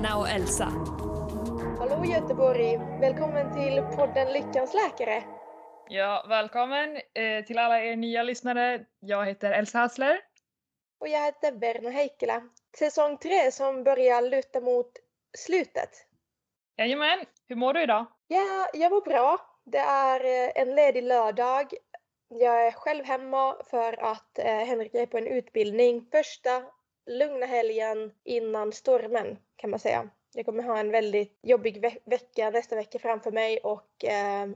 Varna och Elsa. Hallå Göteborg! Välkommen till podden Lyckans läkare. Ja, välkommen eh, till alla er nya lyssnare. Jag heter Elsa Hassler. Och jag heter Verna Heikkilä. Säsong tre som börjar luta mot slutet. Jajamän, hur mår du idag? Ja, jag mår bra. Det är eh, en ledig lördag. Jag är själv hemma för att eh, Henrik är på en utbildning. Första lugna helgen innan stormen kan man säga. Jag kommer ha en väldigt jobbig ve vecka nästa vecka framför mig och eh,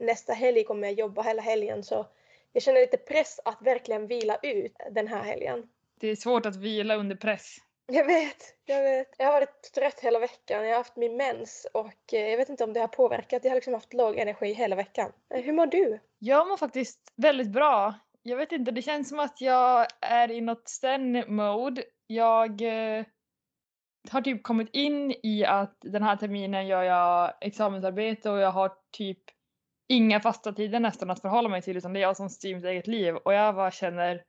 nästa helg kommer jag jobba hela helgen så jag känner lite press att verkligen vila ut den här helgen. Det är svårt att vila under press. Jag vet, jag vet. Jag har varit trött hela veckan. Jag har haft min mens och eh, jag vet inte om det har påverkat. Jag har liksom haft låg energi hela veckan. Eh, hur mår du? Jag mår faktiskt väldigt bra. Jag vet inte, det känns som att jag är i något zen-mode. Jag eh, har typ kommit in i att den här terminen gör jag examensarbete och jag har typ inga fasta tider nästan att förhålla mig till utan det är jag som styr mitt eget liv och jag bara känner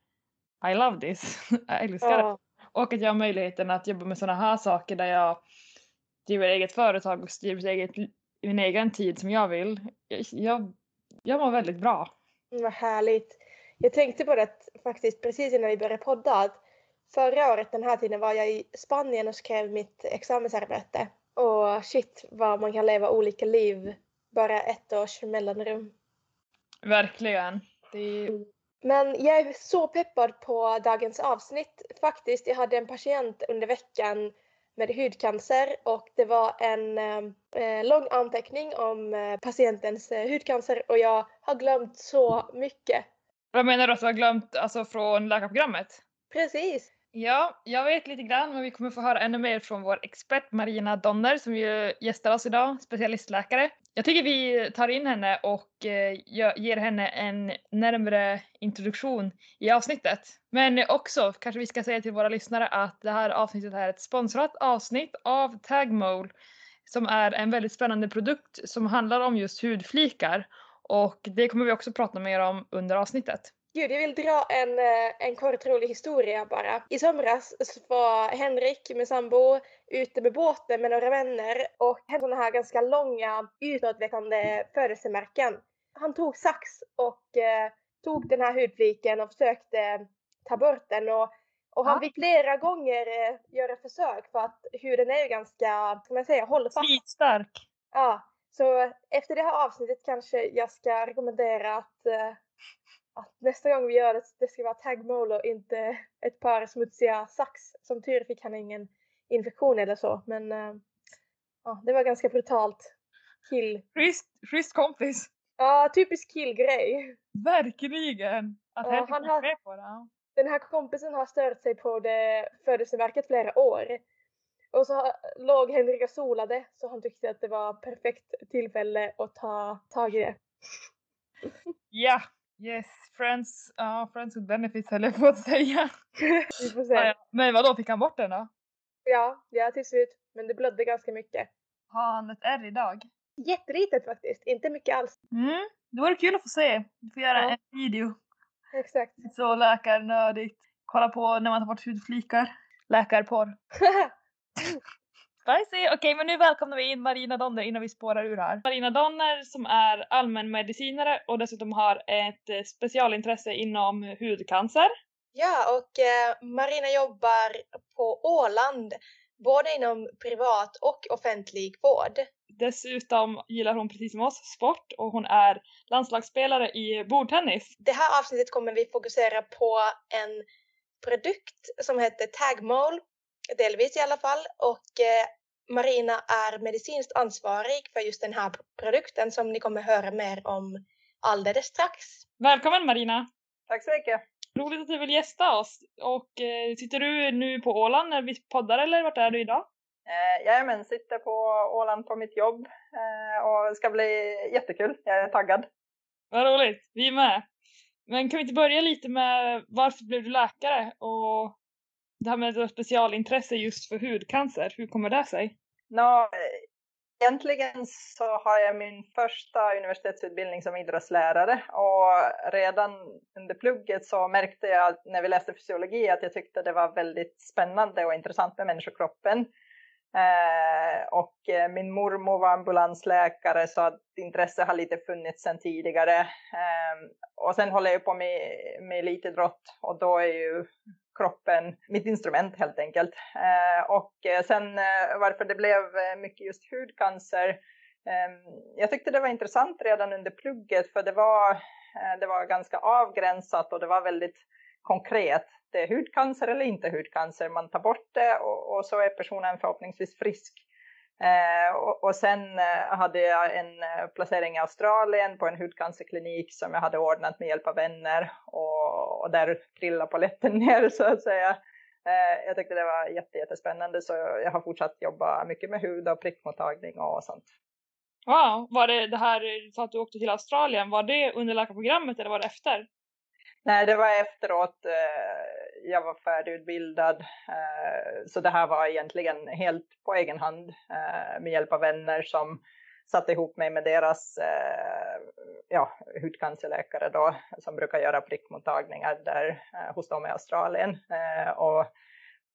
I love this. jag älskar det. Och att jag har möjligheten att jobba med sådana här saker där jag driver eget företag och styr mitt eget, min egen tid som jag vill. Jag, jag, jag mår väldigt bra. Mm, vad härligt. Jag tänkte på det faktiskt precis innan vi började podda att förra året den här tiden var jag i Spanien och skrev mitt examensarbete. Och shit vad man kan leva olika liv bara ett års mellanrum. Verkligen. Det. Mm. Men jag är så peppad på dagens avsnitt. Faktiskt, jag hade en patient under veckan med hudcancer och det var en eh, lång anteckning om eh, patientens eh, hudcancer och jag har glömt så mycket. Vad menar du att du har glömt alltså från läkarprogrammet? Precis. Ja, jag vet lite grann men vi kommer få höra ännu mer från vår expert Marina Donner som ju gästar oss idag, specialistläkare. Jag tycker vi tar in henne och eh, ger henne en närmre introduktion i avsnittet. Men också kanske vi ska säga till våra lyssnare att det här avsnittet är ett sponsrat avsnitt av Tagmole som är en väldigt spännande produkt som handlar om just hudflikar och det kommer vi också prata mer om under avsnittet. Gud, jag vill dra en, eh, en kort rolig historia bara. I somras var Henrik, min sambo, ute med båten med några vänner och hade sådana här ganska långa utåtväckande födelsemärken. Han tog sax och eh, tog den här hudfliken och försökte ta bort den och, och han ja. fick flera gånger eh, göra försök för att huden är ju ganska, ska man säga, hållfast. Slitstark. Ja, så efter det här avsnittet kanske jag ska rekommendera att eh, att nästa gång vi gör det, det ska vara tagmål och inte ett par smutsiga sax. Som tur fick han ingen infektion eller så men äh, ja, det var ganska brutalt. Kill. Schysst kompis. Ja, typisk killgrej. Verkligen! Att ja, han har, med på det. Den här kompisen har stört sig på det födelseverket flera år. Och så låg Henrik och solade så han tyckte att det var perfekt tillfälle att ta tag i det. Ja, Yes, friends, ja, uh, friends with benefits höll jag på att säga. Vi får se. Ja, Men vadå, fick han bort den då? Ja, ja till slut. Men det blödde ganska mycket. Har han ett ärr idag? Jättelitet faktiskt, inte mycket alls. Mm, det vore kul att få se. Du får göra ja. en video. Exakt. Så läkarnördigt. Kolla på när man tar bort hudflikar. Läkarporr. Spicy! Okej, okay, men nu välkomnar vi in Marina Donner innan vi spårar ur här. Marina Donner som är allmänmedicinare och dessutom har ett eh, specialintresse inom hudcancer. Ja, och eh, Marina jobbar på Åland, både inom privat och offentlig vård. Dessutom gillar hon precis som oss sport och hon är landslagsspelare i bordtennis. Det här avsnittet kommer vi fokusera på en produkt som heter Tagmole delvis i alla fall. Och eh, Marina är medicinskt ansvarig för just den här produkten som ni kommer höra mer om alldeles strax. Välkommen Marina! Tack så mycket! Roligt att du vill gästa oss. Och eh, sitter du nu på Åland när vi poddar eller vart är du idag? Eh, jajamän, sitter på Åland på mitt jobb eh, och det ska bli jättekul. Jag är taggad. Vad roligt, vi är med. Men kan vi inte börja lite med varför blev du läkare och det här med ett specialintresse just för hudcancer, hur kommer det sig? No, egentligen så har jag min första universitetsutbildning som idrottslärare och redan under plugget så märkte jag när vi läste fysiologi att jag tyckte det var väldigt spännande och intressant med människokroppen. Eh, och eh, min mormor var ambulansläkare så att intresse har lite funnits sedan tidigare. Eh, och sen håller jag på med, med elitidrott och då är ju kroppen mitt instrument helt enkelt. Eh, och eh, sen eh, varför det blev mycket just hudcancer. Ehm, jag tyckte det var intressant redan under plugget för det var, det var ganska avgränsat och det var väldigt konkret. Det är hudcancer eller inte hudcancer. Man tar bort det och, och så är personen förhoppningsvis frisk. Eh, och, och, sen eh, hade jag en eh, placering i Australien på en hudcancerklinik som jag hade ordnat med hjälp av vänner och, och där trillade polletten ner så att säga. Eh, jag tyckte det var jätte, jättespännande så jag har fortsatt jobba mycket med hud och prickmottagning och sånt. Wow, var det det här så att du åkte till Australien, var det under läkarprogrammet eller var det efter? Nej, det var efteråt. Eh, jag var färdigutbildad. Eh, så det här var egentligen helt på egen hand eh, med hjälp av vänner som satte ihop mig med deras ja, hudcancerläkare då, som brukar göra prickmottagningar där hos dem i Australien. Och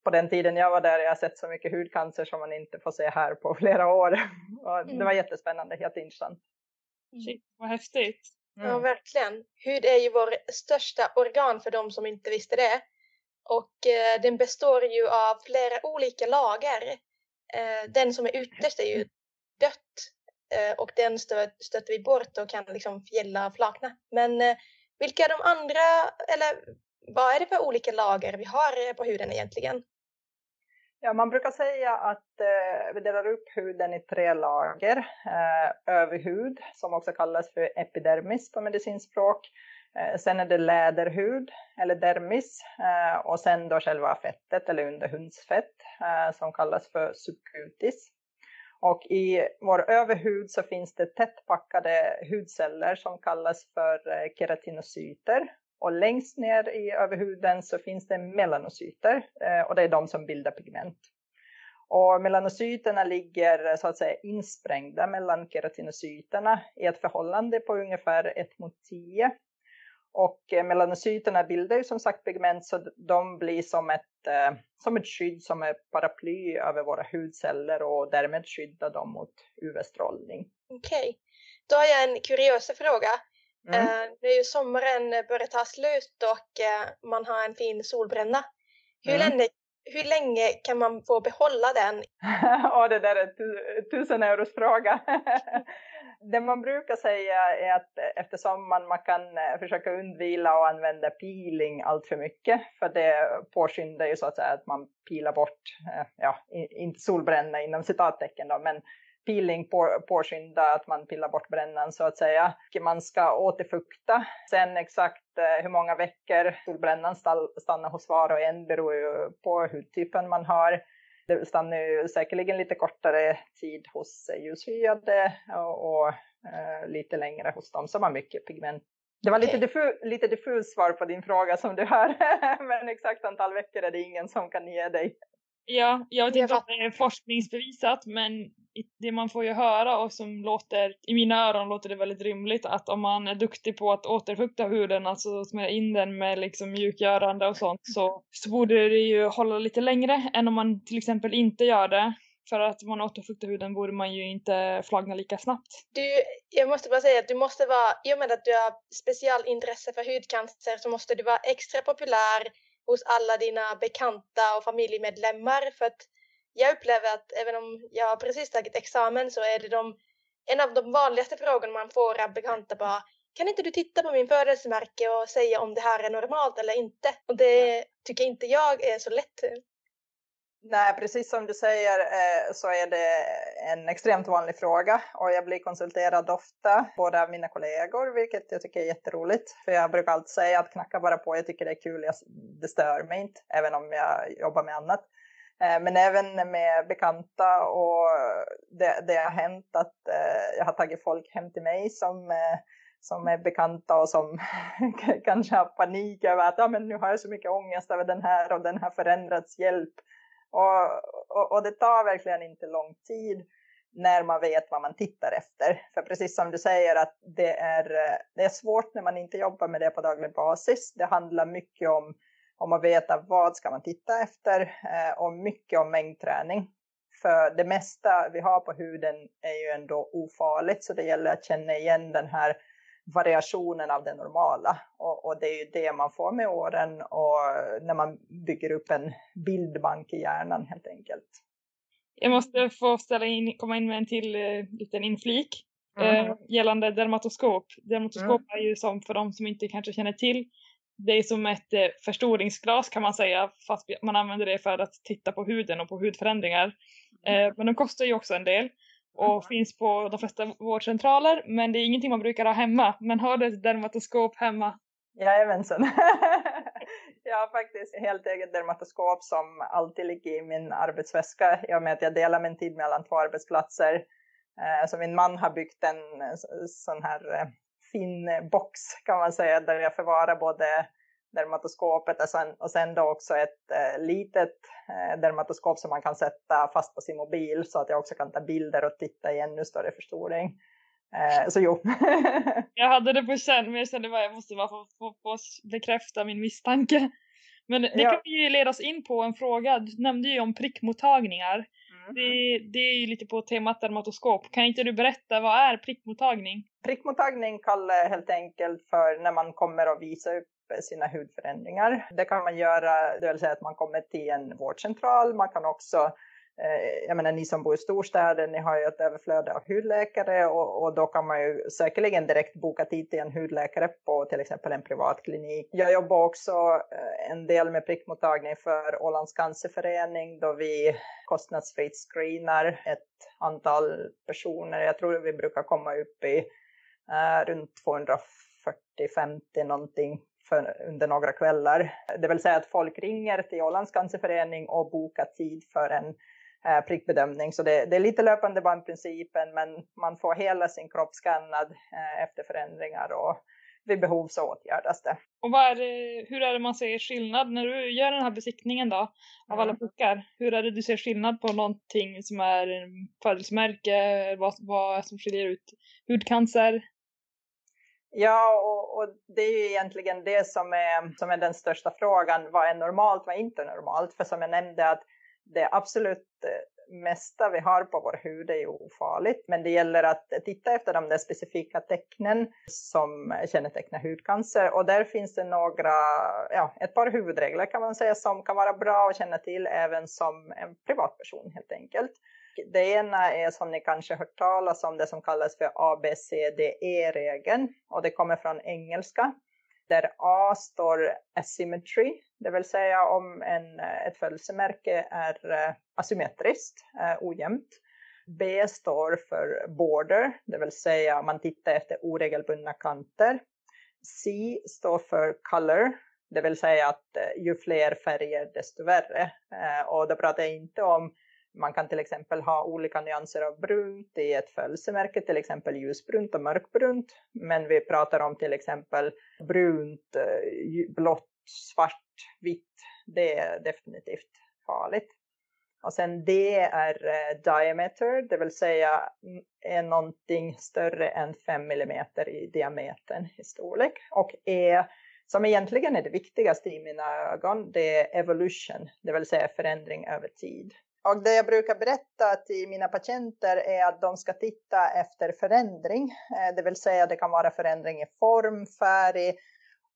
på den tiden jag var där jag har sett så mycket hudcancer som man inte får se här på flera år. Och det var mm. jättespännande, jätteintressant. Shit, vad häftigt. Mm. Ja, verkligen. Hud är ju vår största organ för de som inte visste det. Och eh, den består ju av flera olika lager. Eh, den som är ytterst är ju dött eh, och den stö stöter vi bort och kan liksom fjälla flakna. Men eh, vilka är de andra, eller vad är det för olika lager vi har på huden egentligen? Ja, man brukar säga att eh, vi delar upp huden i tre lager. Eh, överhud, som också kallas för epidermis på medicinspråk. Eh, sen är det läderhud, eller dermis. Eh, och sen då själva fettet, eller underhudsfett, eh, som kallas för subcutis. Och i vår överhud så finns det tättpackade hudceller som kallas för eh, keratinocyter. Och längst ner i överhuden så finns det melanocyter eh, och det är de som bildar pigment. Och melanocyterna ligger eh, så att säga insprängda mellan keratinocyterna i ett förhållande på ungefär 1 mot 10. Och eh, melanocyterna bildar ju som sagt pigment så de blir som ett, som ett skydd som ett paraply över våra hudceller och därmed skyddar dem mot UV-strålning. Okej, okay. då har jag en kuriös fråga. Mm. Eh, nu är ju sommaren börjar ta slut och eh, man har en fin solbränna. Hur, mm. länge, hur länge kan man få behålla den? Ja, det där är tu tusen euros fråga. det man brukar säga är att eftersom man, man kan eh, försöka undvila och använda peeling allt för mycket, för det påskyndar ju så att säga att man pilar bort, ja, inte solbränna inom citattecken då, men peeling på, påskynda att man pillar bort brännan så att säga. Man ska återfukta. Sen exakt eh, hur många veckor solbrännan stannar hos var och en beror ju på hudtypen man har. Det stannar ju säkerligen lite kortare tid hos ljushyade och, och eh, lite längre hos dem som har mycket pigment. Det var lite, diffu lite diffus svar på din fråga som du hör, men exakt antal veckor är det ingen som kan ge dig. Ja, jag vet inte om det är forskningsbevisat men det man får ju höra och som låter, i mina öron låter det väldigt rimligt att om man är duktig på att återfukta huden, alltså smörja in den med liksom mjukgörande och sånt så, så borde det ju hålla lite längre än om man till exempel inte gör det. För att man återfuktar huden borde man ju inte flagna lika snabbt. Du, jag måste bara säga att du måste vara, i och med att du har specialintresse för hudcancer så måste du vara extra populär hos alla dina bekanta och familjemedlemmar för att jag upplever att även om jag precis tagit examen så är det de, en av de vanligaste frågorna man får av bekanta bara kan inte du titta på min födelsemärke och säga om det här är normalt eller inte? Och det tycker inte jag är så lätt. Nej, precis som du säger eh, så är det en extremt vanlig fråga och jag blir konsulterad ofta, både av mina kollegor, vilket jag tycker är jätteroligt. För jag brukar alltid säga att knacka bara på, jag tycker det är kul, det stör mig inte, även om jag jobbar med annat. Eh, men även med bekanta och det, det har hänt att eh, jag har tagit folk hem till mig som som är bekanta och som kanske har panik över att ja, men nu har jag så mycket ångest över den här och den har förändrats hjälp. Och, och, och, det tar verkligen inte lång tid. när man vet vad man tittar efter. För precis som du säger att det är, det är svårt när man inte jobbar med det på daglig basis. Det handlar mycket om, om att veta vad ska man titta efter eh, och mycket om mängdträning. För det mesta vi har på huden är ju ändå ofarligt så det gäller att känna igen den här variationen av det normala. Och, och, det är ju det man får med åren och när man bygger upp en bildbank i hjärnan helt enkelt. Jag måste få ställa in, komma in med en till eh, liten inflik mm. eh, gällande dermatoskop. Dermatoskop mm. är ju som för de som inte kanske känner till det är som ett eh, förstoringsglas kan man säga fast man använder det för att titta på huden och på hudförändringar. Mm. Eh, men de kostar ju också en del och mm. finns på de flesta vårdcentraler men det är ingenting man brukar ha hemma. Men har du ett dermatoskop hemma? Jajamensan. jag har faktiskt helt eget dermatoskop som alltid ligger i min arbetsväska i och med att jag delar min tid mellan två arbetsplatser. Eh, så min man har byggt en sån här eh, fin box kan man säga där jag förvarar både dermatoskopet och sen, och sen då också ett eh, litet eh, dermatoskop som man kan sätta fast på sin mobil så att jag också kan ta bilder och titta i ännu större förstoring. Eh, så jo. jag hade det på känn men jag kände att jag måste bara få, få, få bekräfta min misstanke. Men det ja. kan ju leda oss in på en fråga. Du nämnde ju om prickmottagningar. Mm. Det, det, är ju lite på temat dermatoskop. Kan inte du berätta vad är prickmottagning? Prickmottagning kallar helt enkelt för när man kommer och visar upp sina hudförändringar. Det kan man göra, det vill säga att man kommer till en vårdcentral. Man kan också, eh, jag menar ni som bor i storstäder, ni har ju ett överflöd av hudläkare och, och, då kan man ju säkerligen direkt boka tid till en hudläkare på till exempel en privat klinik. Jag jobbar också eh, en del med prickmottagning för Ålands cancerförening då vi kostnadsfritt screenar ett antal personer. Jag tror vi brukar komma upp i eh, runt 240-50 någonting för, under några kvällar. Det vill säga att folk ringer till Ålands cancerförening och bokar tid för en eh, prickbedömning. Så det, det, är lite löpande bandprincipen men man får hela sin kropp skannad eh, efter förändringar och vid behov så åtgärdas det. Och är det, hur är det man ser skillnad när du gör den här besiktningen då av alla mm. puckar? Hur är det du ser skillnad på någonting som är födelsemärke, vad, vad som skiljer ut hudcancer? Ja, och, och, det är ju egentligen det som är, som är den största frågan. Vad är normalt, vad är inte normalt? För som jag nämnde att det absolut eh, mesta vi har på vår hud är ju ofarligt. Men det gäller att titta efter de där specifika tecknen som kännetecknar hudcancer. Och där finns det några, ja, ett par huvudregler kan man säga som kan vara bra att känna till även som en privatperson helt enkelt. Det ena är som ni kanske hört talas om det som kallas för ABCDE-regeln och det kommer från engelska där A står asymmetry, det vill säga om en, eh, ett födelsemärke är eh, asymmetriskt, eh, ojämnt. B står för border, det vill säga man tittar efter oregelbundna kanter. C står för color, det vill säga att ju fler färger desto värre. Och då pratar jag inte om man kan till exempel ha olika nyanser av brunt i ett födelsemärke, till exempel ljusbrunt och mörkbrunt. Men vi pratar om till exempel brunt, eh, blått, svart, vitt. Det är definitivt farligt. Och sen D är eh, diameter, det vill säga är någonting större än 5 mm i diametern i storlek. Och E som egentligen är det viktigaste i mina ögon, det är evolution, det vill säga förändring över tid. Och det jag brukar berätta till mina patienter är att de ska titta efter förändring. Eh, det vill säga det kan vara förändring i form, färg,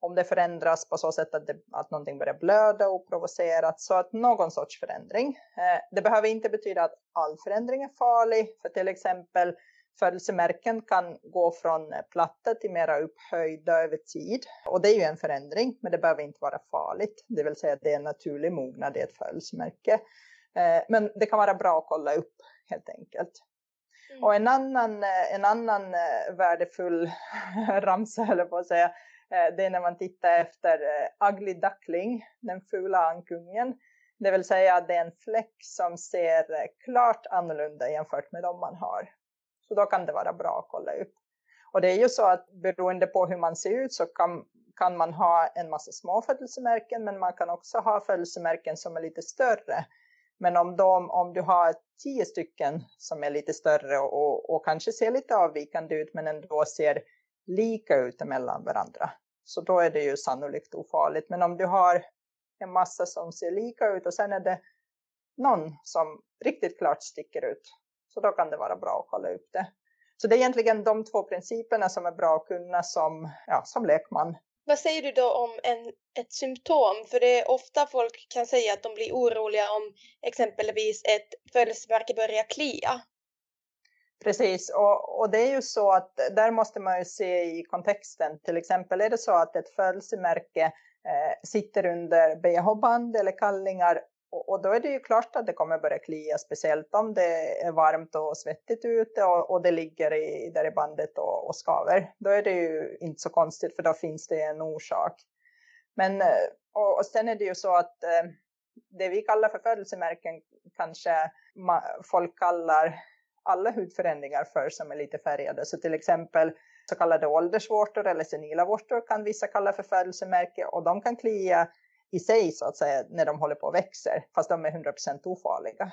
om det förändras på så sätt att, det, att någonting börjar blöda oprovocerat. Så att någon sorts förändring. Eh, det behöver inte betyda att all förändring är farlig. För till exempel födelsemärken kan gå från platta till mera upphöjda över tid. Och det är ju en förändring, men det behöver inte vara farligt. Det vill säga att det är en naturlig mognad i ett födelsemärke. Eh, men det kan vara bra att kolla upp helt enkelt. Mm. Och en annan, eh, en annan eh, värdefull ramsa, eller på att säga, det är när man tittar efter ugly duckling, den fula ankungen. Det vill säga att det är en fläck som ser klart annorlunda jämfört med de man har. Så då kan det vara bra att kolla upp. Och det är ju så att beroende på hur man ser ut så kan, kan man ha en massa små födelsemärken men man kan också ha födelsemärken som är lite större. Men om, de, om du har tio stycken som är lite större och, och kanske ser lite avvikande ut men ändå ser lika ut mellan varandra. Så då är det ju sannolikt ofarligt. Men om du har en massa som ser lika ut och sen är det någon som riktigt klart sticker ut. Så då kan det vara bra att kolla upp det. Så det är egentligen de två principerna som är bra att kunna som, ja, som lekman. Vad säger du då om en, ett symptom? För det är ofta folk kan säga att de blir oroliga om exempelvis ett födelsemärke börjar klia. Precis, och, och det är ju så att där måste man ju se i kontexten. Till exempel är det så att ett födelsemärke eh, sitter under bh-band eller kallingar och, och, då är det ju klart att det kommer börja klia, speciellt om det är varmt och svettigt ute och, och det ligger i, där i bandet och, och skaver. Då är det ju inte så konstigt för då finns det en orsak. Men eh, och, och sen är det ju så att eh, det vi kallar för födelsemärken kanske folk kallar alla hudförändringar för som är lite färgade. Så till exempel så kallade åldersvårtor eller senila vårtor kan vissa kalla för födelsemärke och de kan klia i sig så att säga när de håller på och växer fast de är 100% ofarliga.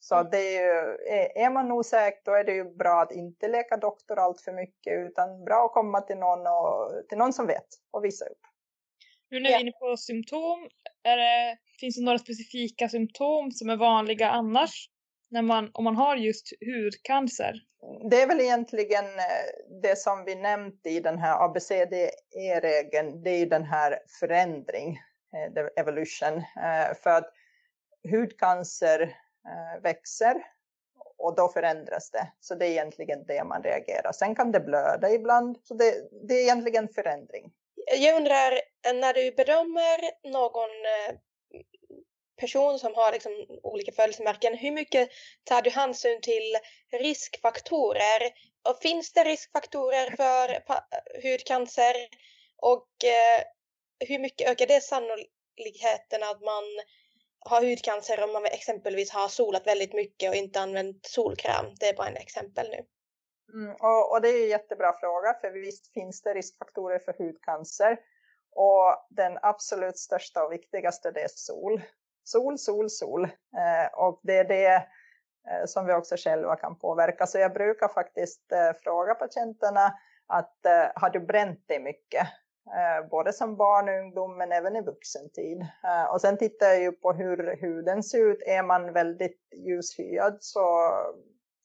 Så mm. det är, ju, är man osäker då är det ju bra att inte leka doktor allt för mycket utan bra att komma till någon, och, till någon som vet och visa upp. Nu när vi är inne på symptom, det, finns det några specifika symptom som är vanliga annars? När man, om man har just hudcancer? Det är väl egentligen eh, det som vi nämnt i den här ABCDE-regeln, det är ju den här förändring Eh, the evolution. Eh, för att hudcancer eh, växer och då förändras det. Så det är egentligen det man reagerar. Sen kan det blöda ibland. Så det, det är egentligen förändring. Jag undrar, när du bedömer någon person som har liksom olika födelsemärken, hur mycket tar du hänsyn till riskfaktorer? Och finns det riskfaktorer för hudcancer? Och hur mycket ökar det sannolikheten att man har hudcancer om man exempelvis har solat väldigt mycket och inte använt solkräm? Det är bara en exempel nu. Mm, och, och, det är en jättebra fråga för visst finns det riskfaktorer för hudcancer. Och den absolut största och viktigaste det är sol. Sol, sol, sol. Eh, och det är det eh, som vi också själva kan påverka. Så jag brukar faktiskt eh, fråga patienterna att eh, har du bränt dig mycket? Eh, både som barn och ungdom men även i vuxentid. tid. och sen tittar jag ju på hur huden ser ut. Är man väldigt ljushyad så,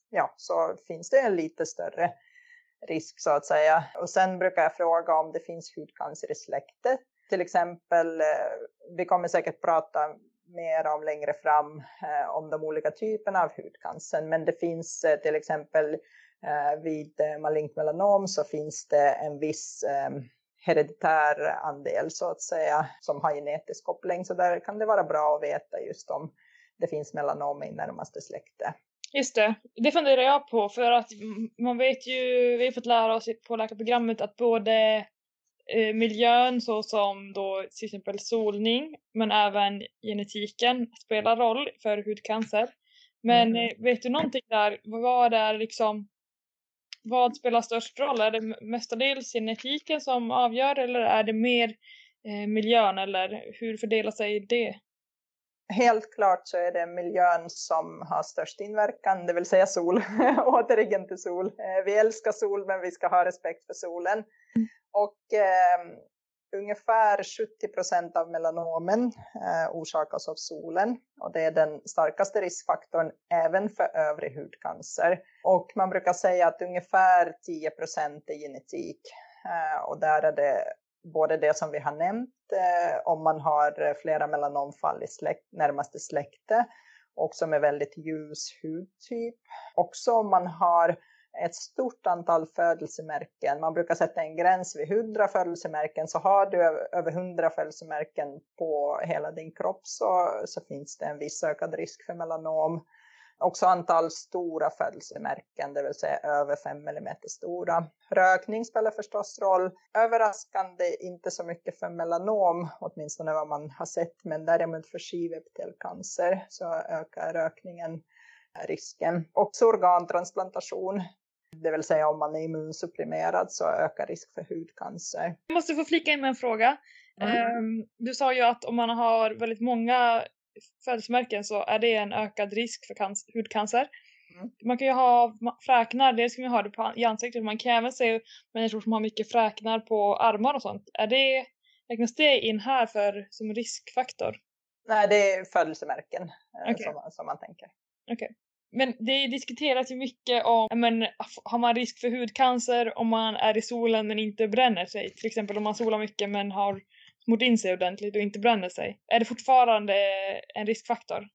ja, så finns det en lite större risk så att säga. Och sen brukar jag fråga om det finns hudcancer i släktet. Till exempel, eh, vi kommer säkert prata mer om längre fram om de olika typerna av hudcancer. Men det finns till exempel vid malignt melanom så finns det en viss hereditär andel så att säga som har genetisk koppling. Så där kan det vara bra att veta just om det finns melanom i närmaste släkte. Just det, det funderar jag på för att man vet ju, vi har fått lära oss på läkarprogrammet att både eh, miljön såsom då till exempel solning men även genetiken spelar roll för hudcancer. Men mm. Eh, vet du någonting där, vad är liksom vad spelar störst roll? Är det mestadels genetiken som avgör eller är det mer eh, miljön eller hur fördelar sig det? Helt klart så är det miljön som har störst inverkan, det vill säga sol. Återigen till sol. Eh, vi älskar sol men vi ska ha respekt för solen. Mm. Och eh, ungefär 70 procent av melanomen eh, orsakas av solen och det är den starkaste riskfaktorn även för övrig hudcancer. Och man brukar säga att ungefär 10 procent är genetik eh, och där är det både det som vi har nämnt eh, om man har flera melanomfall i släkt, närmaste släkte och som är väldigt ljus hudtyp. Också om man har ett stort antal födelsemärken. Man brukar sätta en gräns vid 100 födelsemärken. Så har du över 100 födelsemärken på hela din kropp så, så finns det en viss ökad risk för melanom. Också antal stora födelsemärken, det vill säga över 5 mm stora. Rökning spelar förstås roll. Överraskande inte så mycket för melanom, åtminstone vad man har sett, men däremot för skivepitelcancer så ökar rökningen risken. Också organtransplantation det vill säga om man är immunsupprimerad så ökar risk för hudcancer. Jag måste få flika in med en fråga. Mm. Du sa ju att om man har väldigt många födelsemärken så är det en ökad risk för cancer, hudcancer. Mm. Man kan ju ha fräknar, dels kan man ha det på, i ansiktet, man kan även se människor som har mycket fräknar på armar och sånt. Är det, räknas det in här för, som riskfaktor? Nej, det är födelsemärken eh, Okej. som, som man tänker. Men det diskuteras ju mycket om, men har man risk för hudcancer om man är i solen men inte bränner sig? Till exempel om man solar mycket men har smort in sig ordentligt och inte bränner sig. Är det fortfarande en riskfaktor?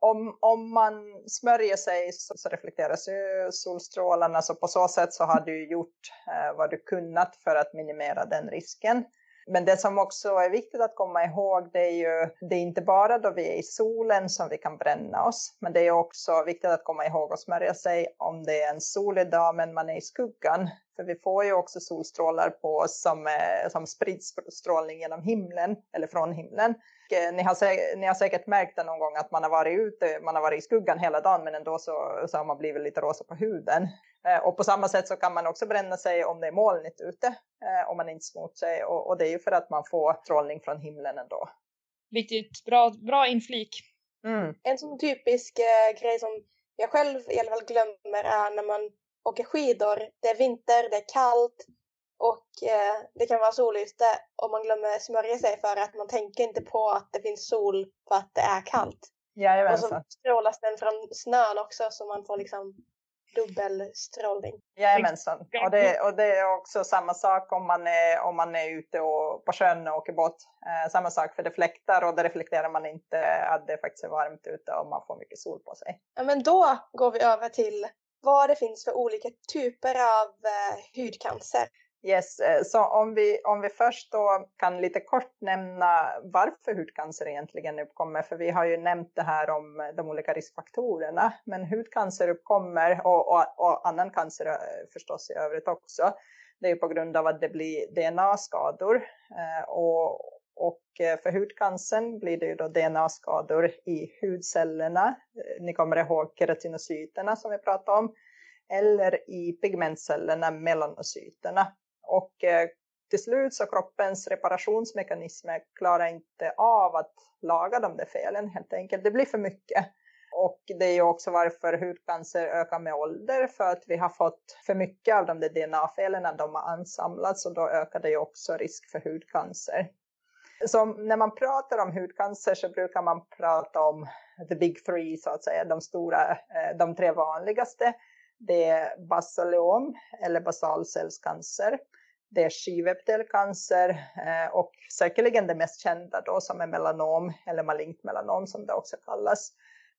Om, om man smörjer sig så, så reflekteras ju solstrålarna så på så sätt så har du gjort eh, vad du kunnat för att minimera den risken. Men det som också är viktigt att komma ihåg det är ju det är inte bara då vi är i solen som vi kan bränna oss. Men det är också viktigt att komma ihåg att smörja sig om det är en solig dag men man är i skuggan. För vi får ju också solstrålar på oss som, eh, som sprids strålning genom himlen eller från himlen. Och, eh, Ni har, ni har säkert märkt det någon gång att man har varit ute, man har varit i skuggan hela dagen men ändå så, så har man blivit lite rosa på huden. Eh, Och på samma sätt så kan man också bränna sig om det är molnigt ute, eh, om man inte smort sig. Och, och det är ju för att man får strålning från himlen ändå. Viktigt, bra, bra inflik. Mm. En sån typisk eh, grej som jag själv i alla fall glömmer är när man åker skidor. Det är vinter, det är kallt och eh, det kan vara sollyste och man glömmer smörja sig för att man tänker inte på att det finns sol för att det är kallt. Och så Jajamensan. strålas den från snön också så man får liksom dubbelstrålning. Jajamensan. Och det, och det är också samma sak om man är, om man är ute och, på sjön och åker båt. Eh, samma sak för det fläktar och det reflekterar man inte att det faktiskt är varmt ute och man får mycket sol på sig. Ja, men då går vi över till vad det finns för olika typer av eh, hudcancer. Yes, eh, så om vi, om vi först då kan lite kort nämna varför hudcancer egentligen uppkommer, för vi har ju nämnt det här om eh, de olika riskfaktorerna, men hudcancer uppkommer och, och, och annan cancer eh, förstås i övrigt också. Det är ju på grund av att det blir DNA-skador och, och för hudcancern blir det ju då DNA-skador i hudcellerna. Ni kommer ihåg keratinocyterna som vi pratade om eller i pigmentcellerna, melanocyterna. Och eh, till slut så kroppens reparationsmekanismer klarar inte av att laga de där felen helt enkelt. Det blir för mycket. Och det är ju också varför hudcancer ökar med ålder för att vi har fått för mycket av de där DNA-felen de har ansamlats och då ökar det ju också risk för hudcancer. Så när man pratar om hudcancer så brukar man prata om the big three så att säga, de stora, eh, de tre vanligaste. Det är basaleom eller basalcellscancer. Det är skivepitelcancer eh, och säkerligen det mest kända då som är melanom eller malignt melanom som det också kallas.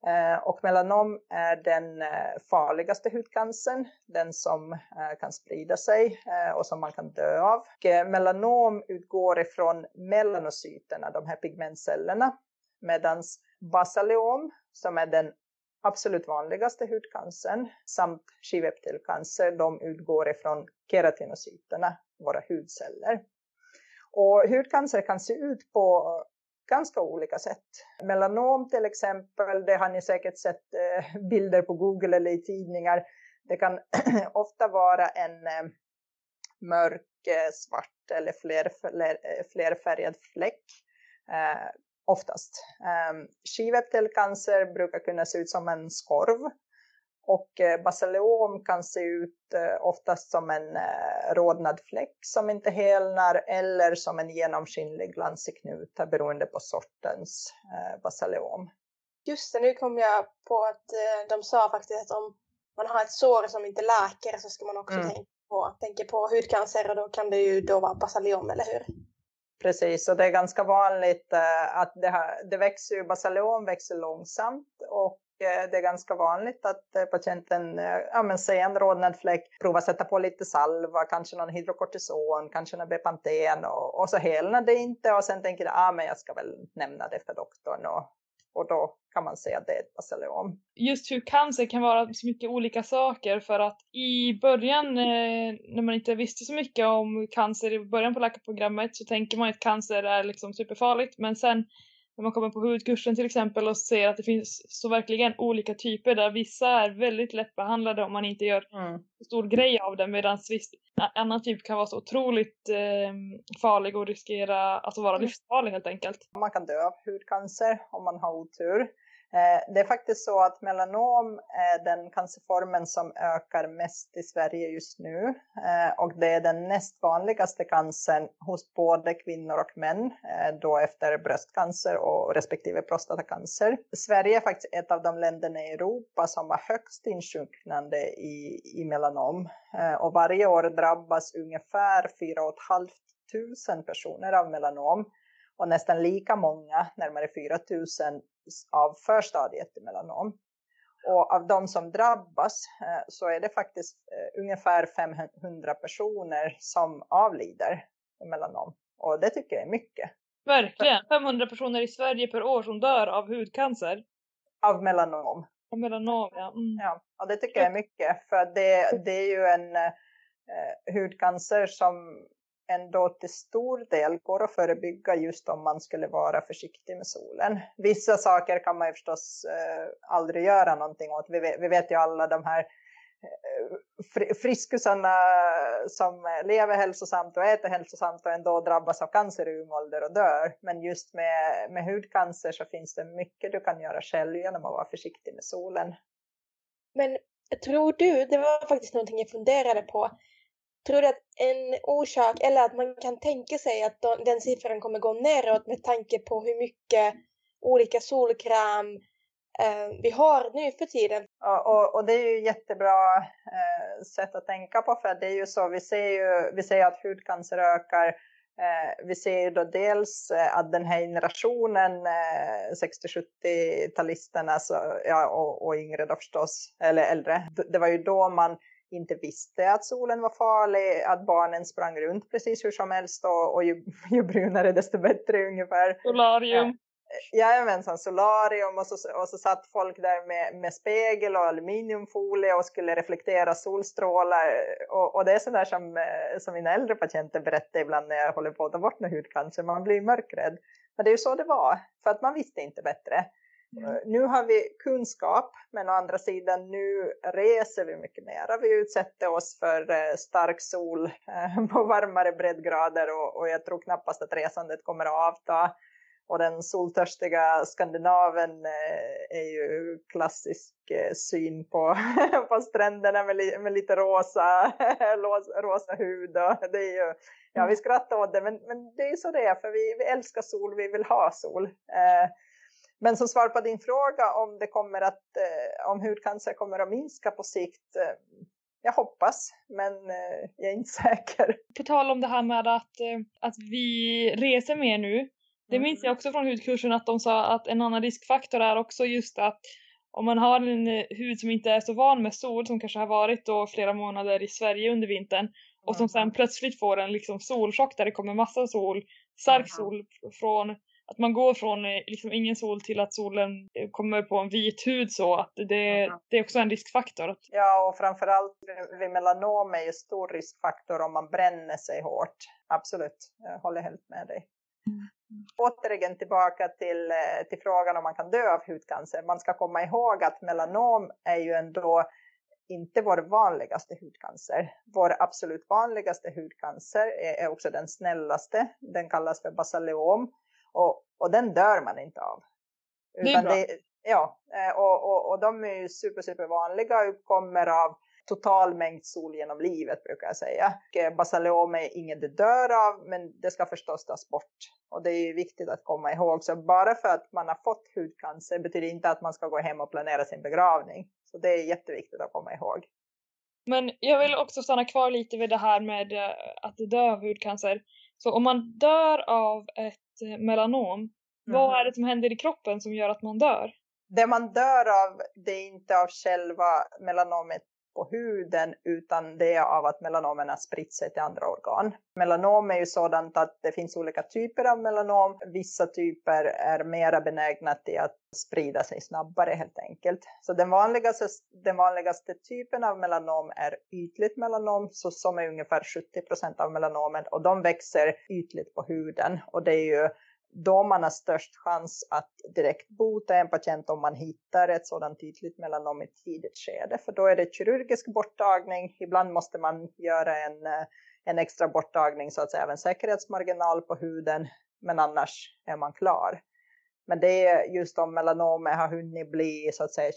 Eh, Och melanom är den eh, farligaste hudcancern, den som eh, kan sprida sig eh, och som man kan dö av. Och eh, melanom utgår ifrån melanocyterna, de här pigmentcellerna, medan basaleom, som är den absolut vanligaste hudcancern, samt skivepitelcancer, de utgår ifrån keratinocyterna, våra hudceller. Och hudcancer kan se ut på ganska olika sätt. Melanom till exempel, det har ni säkert sett eh, bilder på Google eller i tidningar. Det kan ofta vara en eh, mörk, eh, svart eller fler, fler, flerfärgad fläck. Eh, oftast. Ehm, um, skivepitelcancer brukar kunna se ut som en skorv. Och eh, basaleom kan se ut eh, oftast som en eh, rodnad fläck som inte helnar eller som en genomskinlig glansig knut beroende på sortens basaleom. Just det, nu kom jag på att de sa faktiskt att om man har ett sår som inte läker så ska man också Mm. tänka, på, tänka på hudcancer och då kan det ju då vara basaliom, eller hur? Precis, och det är ganska vanligt att det, här, det växer ju, basaleom växer långsamt och Eh, det är ganska vanligt att eh, patienten, eh, ja men säg en rodnad fläck, prova sätta på lite salva, kanske någon hydrokortison, kanske någon Bepanten och, och så helnar det inte och sen tänker jag, ah men jag ska väl nämna det för doktorn och, och då kan man säga att det är ett basaleom. Just hur cancer kan vara så mycket olika saker för att i början när man inte visste så mycket om cancer i början på läkarprogrammet så tänker man att cancer är liksom superfarligt men sen när man kommer på hudkursen till exempel och ser att det finns så verkligen olika typer där vissa är väldigt lättbehandlade om man inte gör Mm. stor grej av det medan annan typ kan vara så otroligt eh, farlig och riskera alltså vara Mm. livsfarlig helt enkelt. Man kan dö av hudcancer om man har otur. Eh, det är faktiskt så att melanom är den cancerformen som ökar mest i Sverige just nu. Eh, och det är den näst vanligaste cancern hos både kvinnor och män, eh, då efter bröstcancer och respektive prostatacancer. Sverige är faktiskt ett av de länderna i Europa som har högst insjuknande i, i melanom. Och varje år drabbas ungefär 4 500 personer av melanom och nästan lika många, närmare 4 000, av förstadiet till melanom. Och av de som drabbas eh, så är det faktiskt eh, ungefär 500 personer som avlider i melanom. Och det tycker jag är mycket. Verkligen! 500 personer i Sverige per år som dör av hudcancer. Av melanom. Och melanom, ja. Mm. Ja, och det tycker jag är mycket. För det, det är ju en eh, hudcancer som ändå till stor del går att förebygga just om man skulle vara försiktig med solen. Vissa saker kan man ju förstås eh, aldrig göra någonting åt. Vi vet, vi vet ju alla de här eh, friskusarna som lever hälsosamt och äter hälsosamt och ändå drabbas av cancer i ung ålder och dör. Men just med, med hudcancer så finns det mycket du kan göra själv genom att vara försiktig med solen. Men tror du, det var faktiskt någonting jag funderade på. Tror du att en orsak, eller att man kan tänka sig att de- den siffran kommer gå neråt med tanke på hur mycket olika solkräm eh, vi har nu för tiden? Ja, och, och det är ju jättebra eh, sätt att tänka på för det är ju så vi ser ju vi ser att hudcancer ökar. Eh, vi ser ju då dels eh, att den här generationen eh, 60-70-talisterna alltså, ja, och, och yngre då förstås, eller äldre. Det var ju då man inte visste att solen var farlig, att barnen sprang runt precis hur som helst och, och ju, ju brunare desto bättre ungefär. Solarium. Jajamensan, solarium och så, och så satt folk där med, med spegel och aluminiumfolie och skulle reflektera solstrålar. Och, och det är sådär som, eh, som mina äldre patienter berättar ibland när jag håller på att ta bort med hudcancer. Man blir mörkrädd. Men det är ju så det var, för att man visste inte bättre. Mm. Eh, Nu har vi kunskap, men å andra sidan nu reser vi mycket mer. Vi utsätter oss för eh, stark sol eh, på varmare breddgrader och, jag tror knappast att resandet kommer att avta. Och den soltörstiga skandinaven är ju klassisk syn på, på stränderna med, li, med lite rosa, rosa, hud. Och det är ju, ja, vi skrattar åt det, men, men det är så det är, för vi, vi älskar sol, vi vill ha sol. Men som svar på din fråga om det kommer att, eh, om hudcancer kommer att minska på sikt, eh, jag hoppas, men eh, jag är inte säker. På tal om det här med att, att vi reser mer nu. Det minns Mm. jag också från hudkursen att de sa att en annan riskfaktor är också just att om man har en hud som inte är så van med sol, som kanske har varit då flera månader i Sverige under vintern och som sen plötsligt får en liksom solchock där det kommer massa sol, stark Mhm. sol från att man går från eh, liksom ingen sol till att solen eh, kommer på en vit hud så att det, Mhm. det är också en riskfaktor. Ja, och framförallt vid- melanom är ju stor riskfaktor om man bränner sig hårt. Absolut, jag håller helt med dig. Återigen tillbaka till, eh, till frågan om man kan dö av hudcancer. Man ska komma ihåg att melanom är ju ändå inte vår vanligaste hudcancer. Vår absolut vanligaste hudcancer är också den snällaste. Den kallas för basaleom och, och den dör man inte av. Det är bra. ja, eh, och, och, och de är ju super, super vanliga och uppkommer av total mängd sol genom livet brukar jag säga. Eh, Basaleom är inget det dör av men det ska förstås tas bort. Och det är ju viktigt att komma ihåg. Så bara för att man har fått hudcancer betyder inte att man ska gå hem och planera sin begravning. Så det är jätteviktigt att komma ihåg. Men jag vill också stanna kvar lite vid det här med eh, att dö av hudcancer. Så om man dör av ett eh, melanom, vad Mhm. är det som händer i kroppen som gör att man dör? Det man dör av det är inte av själva melanomet på huden utan det är av att melanomen har spritt sig till andra organ. Melanom är ju sådant att det finns olika typer av melanom. Vissa typer är mera benägna till att sprida sig snabbare helt enkelt. Så den vanligaste, den vanligaste typen av melanom är ytligt melanom så som är ungefär 70 procent av melanomen och de växer ytligt på huden och det är ju då man har störst chans att direkt bota en patient om man hittar ett sådant tydligt melanom i ett tidigt skede. För då är det kirurgisk borttagning. Ibland måste man göra en, eh, en extra borttagning så att säga, även säkerhetsmarginal på huden. Men annars är man klar. Men det är just om melanomer har hunnit bli så att säga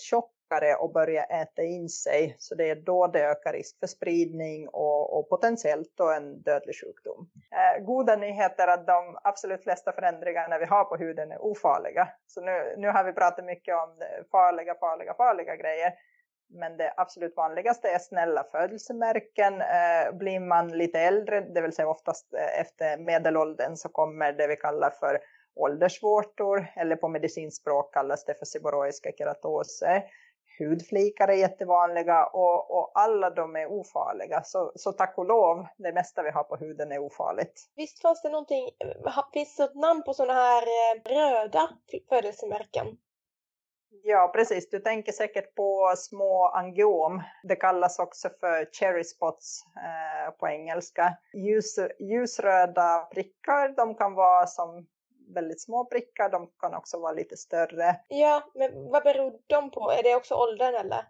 tjockare och börja äta in sig. Så det är då det ökar risk för spridning och, och potentiellt då en dödlig sjukdom. Eh, goda nyheter är att de absolut flesta förändringarna vi har på huden är ofarliga. Så nu, nu har vi pratat mycket om farliga, farliga, farliga grejer. Men det absolut vanligaste är snälla födelsemärken. Eh, blir man lite äldre, det vill säga oftast eh, efter medelåldern så kommer det vi kallar för åldersvårtor eller på medicinspråk kallas det för seborroiska keratoser. Hudflikar är jättevanliga och, och alla de är ofarliga. Så, så tack och lov, det mesta vi har på huden är ofarligt. Visst fanns det någonting, finns det ett namn på sådana här eh, röda födelsemärken? Ja, precis. Du tänker säkert på små angiom. Det kallas också för cherry spots eh, på engelska. Ljus, ljusröda prickar, de kan vara som väldigt små prickar, de kan också vara lite större. Ja, men vad beror de på? Är det också åldern eller?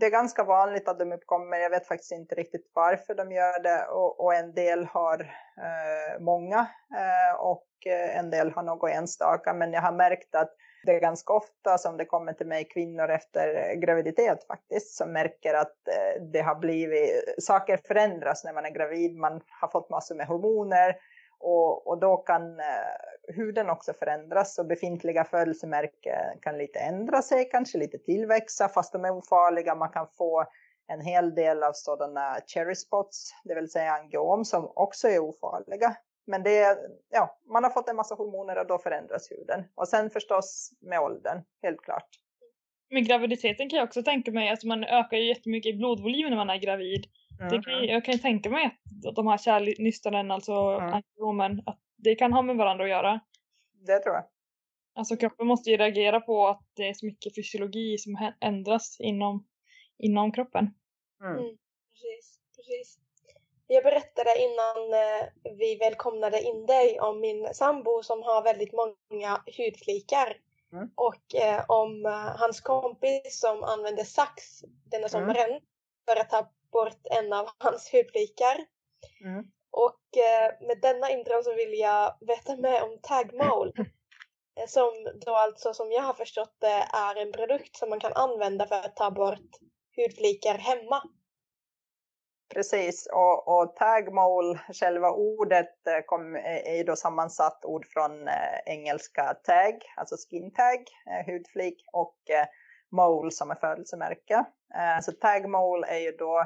Det är ganska vanligt att de uppkommer, jag vet faktiskt inte riktigt varför de gör det och, och en del har eh, många eh, och eh, en del har något enstaka men jag har märkt att det är ganska ofta som det kommer till mig kvinnor efter graviditet faktiskt som märker att eh, det har blivit, saker förändras när man är gravid, man har fått massor med hormoner och, och då kan eh, huden också förändras och befintliga födelsemärken kan lite ändra sig, kanske lite tillväxa fast de är ofarliga. Man kan få en hel del av sådana cherry spots, det vill säga angiom som också är ofarliga. Men det ja, man har fått en massa hormoner och då förändras huden. Och sen förstås med åldern, helt klart. Med graviditeten kan jag också tänka mig att man ökar ju jättemycket i blodvolym när man är gravid. Det kan, jag kan tänka mig att de här kärlnystanen, alltså mm. att det kan ha med varandra att göra. Det tror jag. Alltså kroppen måste ju reagera på att det är så mycket fysiologi som ändras inom, inom kroppen. Mm. Mm, precis, precis. Jag berättade innan eh, vi välkomnade in dig om min sambo som har väldigt många hudflikar. Mm. Och eh, om eh, hans kompis som använde sax denna mm. sommaren för att ta bort en av hans hudflikar. Mm. Och eh, med denna intro så vill jag veta mer om tagmål. Eh, som då alltså som jag har förstått det är en produkt som man kan använda för att ta bort hudflikar hemma. Precis, och, och tagmole, själva ordet eh, kom, är ju då sammansatt ord från engelska tag, alltså skin tag, hudflik och mole som är födelsemärke. Så tagmole är ju då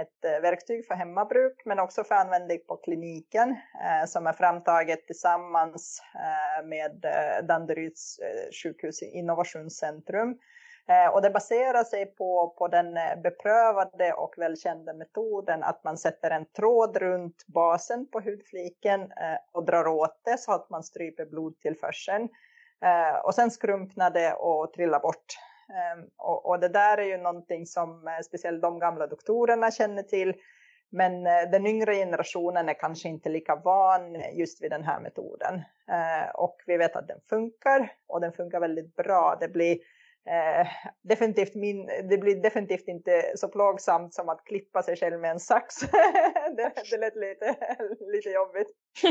ett eh, verktyg för hemmabruk men också för användning på kliniken eh, som är framtaget tillsammans eh, med eh, Danderyds eh, sjukhus innovationscentrum. Och det baserar sig på, på den beprövade och välkända metoden att man sätter en tråd runt basen på hudfliken och drar åt det så att man stryper blodtillförseln. Och sen skrumpnar det och trillar bort och, och, det där är ju någonting som eh, speciellt de gamla doktorerna känner till. Men eh, den yngre generationen är kanske inte lika van just vid den här metoden. Ehm, och vi vet att den funkar och den funkar väldigt bra. Det blir, eh, definitivt, min, det blir definitivt inte så plågsamt som att klippa sig själv med en sax. det, det lät lite, lite jobbigt.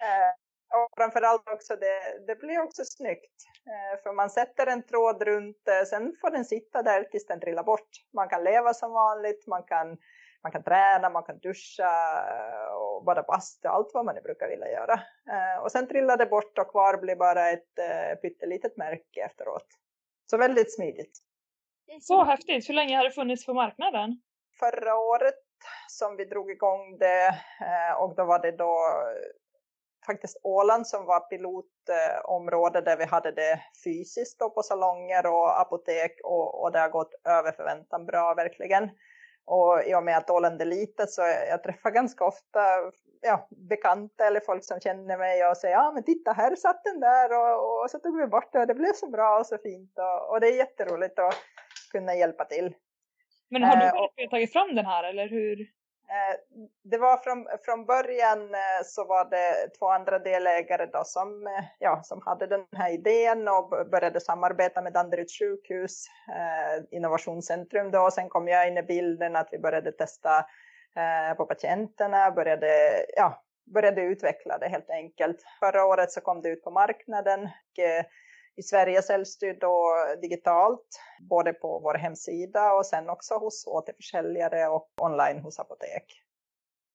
eh, och framförallt också det, det blir också snyggt. Eh, för man sätter en tråd runt, eh, sen får den sitta där tills den trillar bort. Man kan leva som vanligt, man kan, man kan träna, man kan duscha eh, och bara basta, allt vad man nu brukar vilja göra. Och sen trillar det bort och kvar blir bara ett pyttelitet märke efteråt. Så väldigt smidigt. Så häftigt! Hur länge har det funnits på marknaden? Förra året som vi drog igång det och då var det då faktiskt Åland som var pilotområde där vi hade det fysiskt på salonger och apotek och, och det har gått över förväntan bra verkligen. Och i och med att Åland är litet så jag träffar ganska ofta ja, bekanta eller folk som känner mig och säger ja men titta här satt den där och, och så tog vi bort det och det blev så bra och så fint och, och det är jätteroligt att kunna hjälpa till. Men har du uh, tagit fram den här eller hur? Eh, det var från, från början eh, så var det två andra delägare då som, eh, ja, som hade den här idén och började samarbeta med Danderyds sjukhus, eh, innovationscentrum då. Sen kom jag in i bilden att vi började testa eh, på patienterna, började, ja, började utveckla det helt enkelt. Förra året så kom det ut på marknaden. Och, eh, i Sverige säljs det då digitalt, både på vår hemsida och sen också hos återförsäljare och online hos apotek.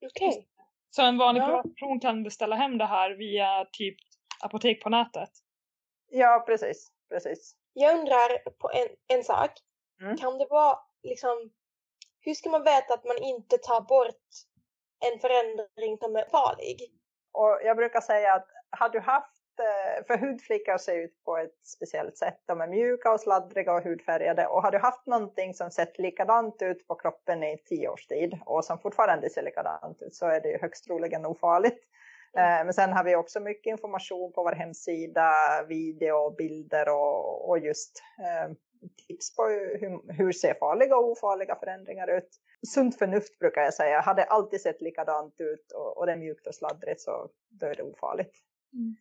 Okej. Okay. Så en vanlig ja. privatperson kan beställa hem det här via typ apotek på nätet? Ja, precis. precis. Jag undrar på en, en sak. Mm. Kan det vara liksom, hur ska man veta att man inte tar bort en förändring som är farlig? Och jag brukar säga att har du haft för hudflikar ser ut på ett speciellt sätt. De är mjuka och sladdriga och hudfärgade. Och har du haft någonting som sett likadant ut på kroppen i tio års tid och som fortfarande ser likadant ut så är det ju högst troligen ofarligt. Mm. Men sen har vi också mycket information på vår hemsida, video, bilder och, och just eh, tips på hur, hur ser farliga och ofarliga förändringar ut. Sunt förnuft brukar jag säga, har det alltid sett likadant ut och, och det är mjukt och sladdrigt så då är det ofarligt. Mm.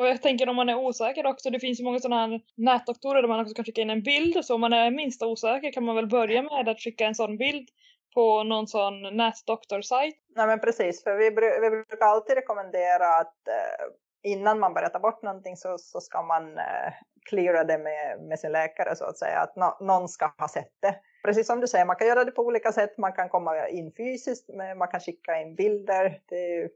Och jag tänker om man är osäker också, det finns ju många sådana här nätdoktorer där man också kan skicka in en bild. Så om man är minsta osäker kan man väl börja med att skicka en sån bild på någon sån nätdoktorsajt. Nej men precis, för vi, vi brukar alltid rekommendera att eh, innan man börjar ta bort någonting så, så ska man eh, cleara det med, med sin läkare så att säga. Att no, någon ska ha sett det. Precis som du säger, man kan göra det på olika sätt. Man kan komma in fysiskt, man kan skicka in bilder. Det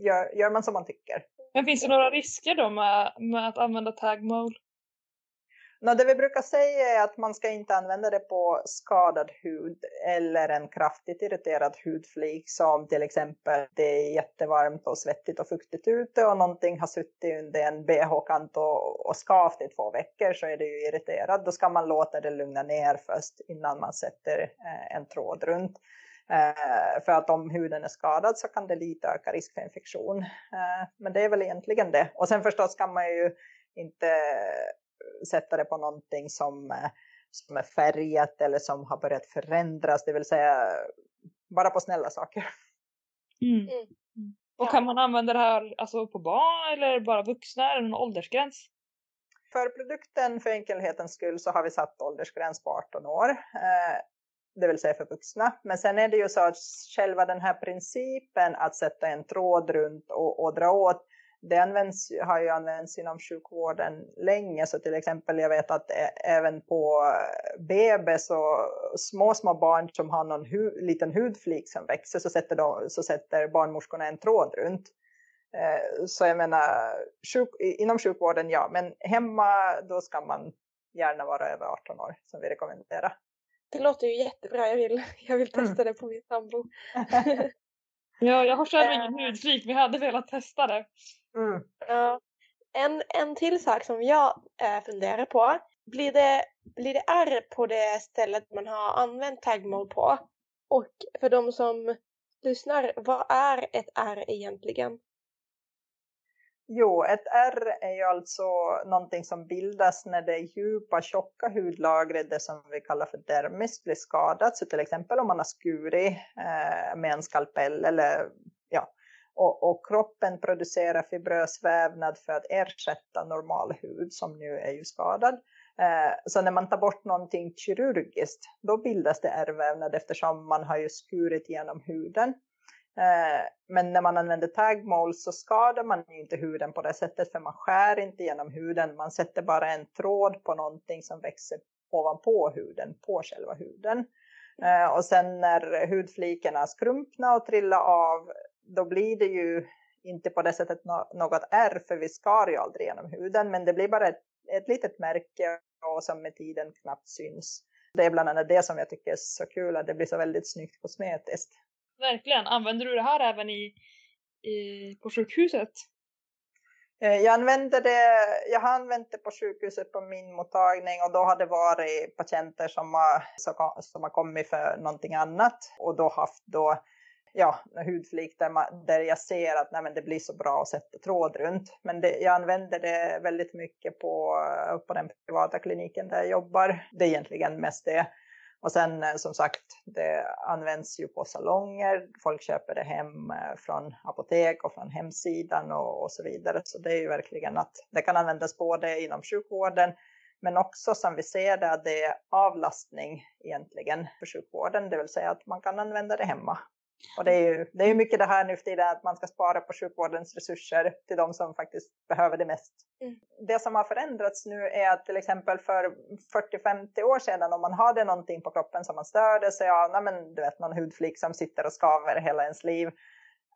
gör, gör man som man tycker. Men finns det några risker då med, med att använda tag mole? No, det vi brukar säga är att man ska inte använda det på skadad hud eller en kraftigt irriterad hudflik som till exempel det är jättevarmt och svettigt och fuktigt ute och någonting har suttit under en bh-kant och, och skavt i två veckor så är det ju irriterat. Då ska man låta det lugna ner först innan man sätter eh, en tråd runt. Eh, för att om huden är skadad så kan det lite öka risk för infektion. Eh, men det är väl egentligen det. Och sen förstås kan man ju inte sätta det på någonting som, eh, som är färgat eller som har börjat förändras. Det vill säga bara på snälla saker. Mm. Mm. mm. Och kan man använda det här alltså på barn eller bara vuxna? Är det någon åldersgräns? För produkten för enkelhetens skull så har vi satt åldersgräns på 18 år det vill säga för vuxna. Men sen är det ju så att själva den här principen att sätta en tråd runt och, och dra åt, det används, har ju använts inom sjukvården länge. Så till exempel jag vet att även på BB så små, små barn som har någon hu, liten hudflik som växer så sätter, de, så sätter barnmorskorna en tråd runt. Eh, så jag menar, sjuk, inom sjukvården ja, men hemma då ska man gärna vara över 18 år som vi rekommenderar. Det låter ju jättebra. Jag vill, jag vill testa mm. det på min sambo. ja, jag har själv ingen eh. hudflik men jag hade velat testa det. Mm. Ja. En, en till sak som jag äh, funderar på. Blir det, blir det R på det stället man har använt tagmode på? Och för de som lyssnar, vad är ett R egentligen? Jo, ett ärr är ju alltså någonting som bildas när det djupa tjocka hudlagret, det som vi kallar för dermis, blir skadat. Så till exempel om man har skurit eh, med en skalpell eller ja, och, och, kroppen producerar fibrös vävnad för att ersätta normal hud som nu är ju skadad. Eh, så när man tar bort någonting kirurgiskt, då bildas det ärrvävnad eftersom man har ju skurit genom huden. Eh, men när man använder tagmål så skadar man inte huden på det sättet för man skär inte genom huden. Man sätter bara en tråd på någonting som växer ovanpå huden, på själva huden. Eh, och sen när hudflikarna skrumpnar och trillar av då blir det ju inte på det sättet något ärr för vi skar ju aldrig genom huden men det blir bara ett, ett litet märke och som med tiden knappt syns. Det är bland annat det som jag tycker är så kul att det blir så väldigt snyggt kosmetiskt. Verkligen. Använder du det här även i, i, på sjukhuset? Eh, jag, använder det, jag har använt det på sjukhuset på min mottagning och då har det varit patienter som har, som har kommit för någonting annat och då haft då, ja, hudflik där, man, där jag ser att nej, men det blir så bra att sätta tråd runt. Men det, jag använder det väldigt mycket på, på den privata kliniken där jag jobbar. Det är egentligen mest det. Och sen eh, som sagt, det används ju på salonger, folk köper det hem eh, från apotek och från hemsidan och, och så vidare. Så det är ju verkligen att det kan användas både inom sjukvården men också som vi ser det att det är avlastning egentligen för sjukvården, det vill säga att man kan använda det hemma. Och det är ju det är mycket det här nu för tiden att man ska spara på sjukvårdens resurser till de som faktiskt behöver det mest. Mm. Det som har förändrats nu är att till exempel för 40-50 år sedan om man hade någonting på kroppen som man störde sig av, ja, men, du vet någon hudflik som sitter och skaver hela ens liv,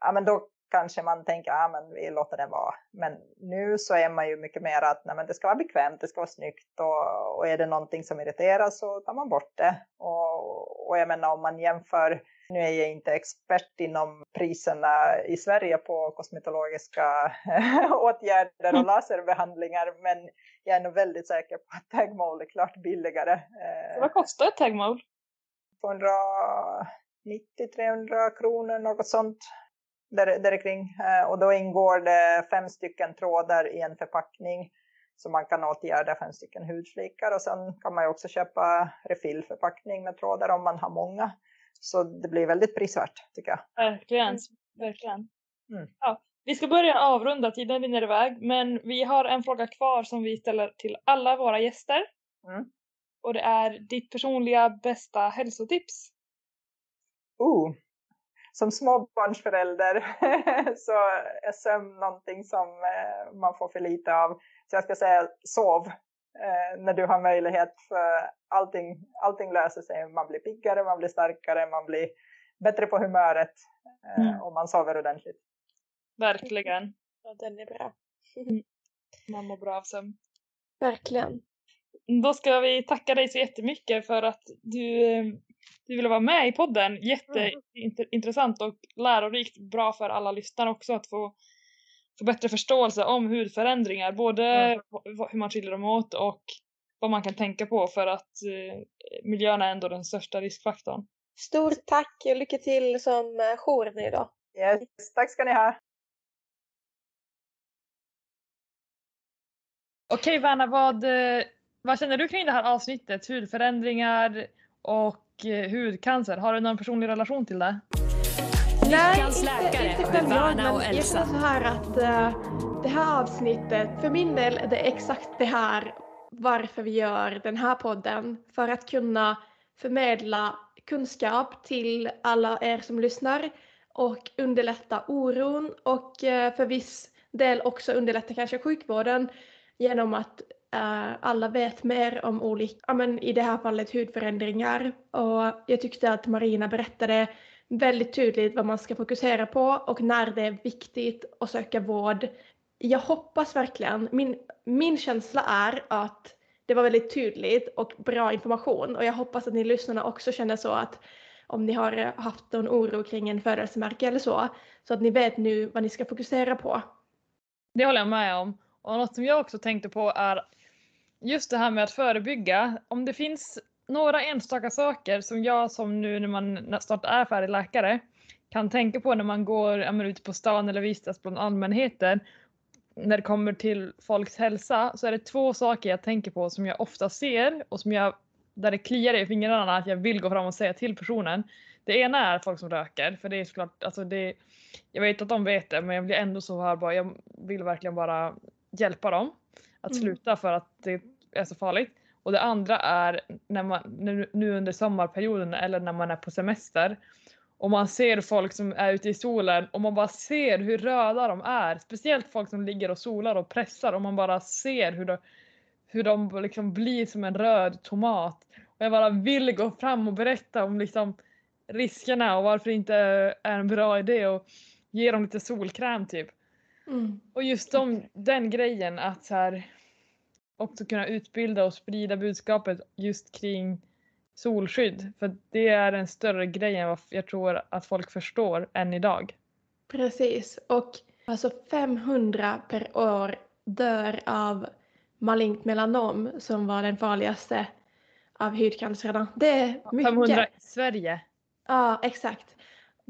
ja, men då kanske man tänker att ah, vi låter det vara. Men nu så är man ju mycket mer att nej, men det ska vara bekvämt, det ska vara snyggt och, och är det någonting som irriterar så tar man bort det. Och, och jag menar om man jämför, nu är jag inte expert inom priserna i Sverige på kosmetologiska åtgärder och laserbehandlingar men jag är nog väldigt säker på att tagmol är klart billigare. Så vad kostar ett tagmol? 290-300 kronor, något sånt där, där kring. Eh, och då ingår det fem stycken trådar i en förpackning. Så man kan åtgärda fem stycken hudflikar och sen kan man ju också köpa refillförpackning med trådar om man har många. Så det blir väldigt prisvärt tycker jag. Verkligen, Mm. verkligen. Mm. Ja, vi ska börja avrunda, tiden rinner iväg. Men vi har en fråga kvar som vi ställer till alla våra gäster. Mm. Och det är ditt personliga bästa hälsotips. Oh. Som småbarnsförälder så är sömn någonting som eh, man får för lite av. Så jag ska säga sov eh, när du har möjlighet för allting, allting löser sig. Man blir piggare, man blir starkare, man blir bättre på humöret eh, Mm. och man sover ordentligt. Verkligen. Ja, den är bra. Man mår bra av sömn. Verkligen. Då ska vi tacka dig så jättemycket för att du, eh, du ville vara med i podden. Jätteintressant och lärorikt. Bra för alla lyssnare också att få, få bättre förståelse om hudförändringar. Både Mm. hur man skiljer dem åt och vad man kan tänka på för att eh, miljön är ändå den största riskfaktorn. Stort tack och lycka till som eh, jouren idag. Yes, tack ska ni ha. Okej Vanna, vad, eh, vad känner du kring det här avsnittet? Hudförändringar och eh, hudcancer. Har du någon personlig relation till det? Läkare med självklart, Vanna och men Jag känner så här att eh, det här avsnittet, för min del är det exakt det här varför vi gör den här podden. För att kunna förmedla kunskap till alla er som lyssnar och underlätta oron och eh, för viss del också underlätta kanske sjukvården genom att Uh, alla vet mer om olika, ja, men i det här fallet hudförändringar. Och jag tyckte att Marina berättade väldigt tydligt vad man ska fokusera på och när det är viktigt att söka vård. Jag hoppas verkligen, min, min känsla är att det var väldigt tydligt och bra information och jag hoppas att ni lyssnarna också känner så att om ni har eh, haft någon oro kring en födelsemärke eller så, så att ni vet nu vad ni ska fokusera på. Det håller jag med om. Och något som jag också tänkte på är just det här med att förebygga. Om det finns några enstaka saker som jag som nu när man snart är färdig läkare kan tänka på när man går ja, men, ute på stan eller vistas bland allmänheten när det kommer till folks hälsa så är det två saker jag tänker på som jag ofta ser och som jag där det kliar i fingrarna att jag vill gå fram och säga till personen. Det ena är folk som röker för det är såklart, alltså det, jag vet att de vet det men jag blir ändå så här bara, jag vill verkligen bara hjälpa dem att Mm. sluta för att det är så farligt. Och det andra är när man, nu, nu under sommarperioden eller när man är på semester och man ser folk som är ute i solen och man bara ser hur röda de är. Speciellt folk som ligger och solar och pressar och man bara ser hur de, hur de liksom blir som en röd tomat. Och jag bara vill gå fram och berätta om liksom riskerna och varför det inte är en bra idé och ge dem lite solkräm typ. Mm. Och just de, den grejen att så här, också kunna utbilda och sprida budskapet just kring solskydd. För det är en större grej än vad jag tror att folk förstår än idag. Precis. Och alltså 500 per år dör av malignt melanom som var den farligaste av hudcancerna. Det är mycket. 500 i Sverige. Ja, exakt.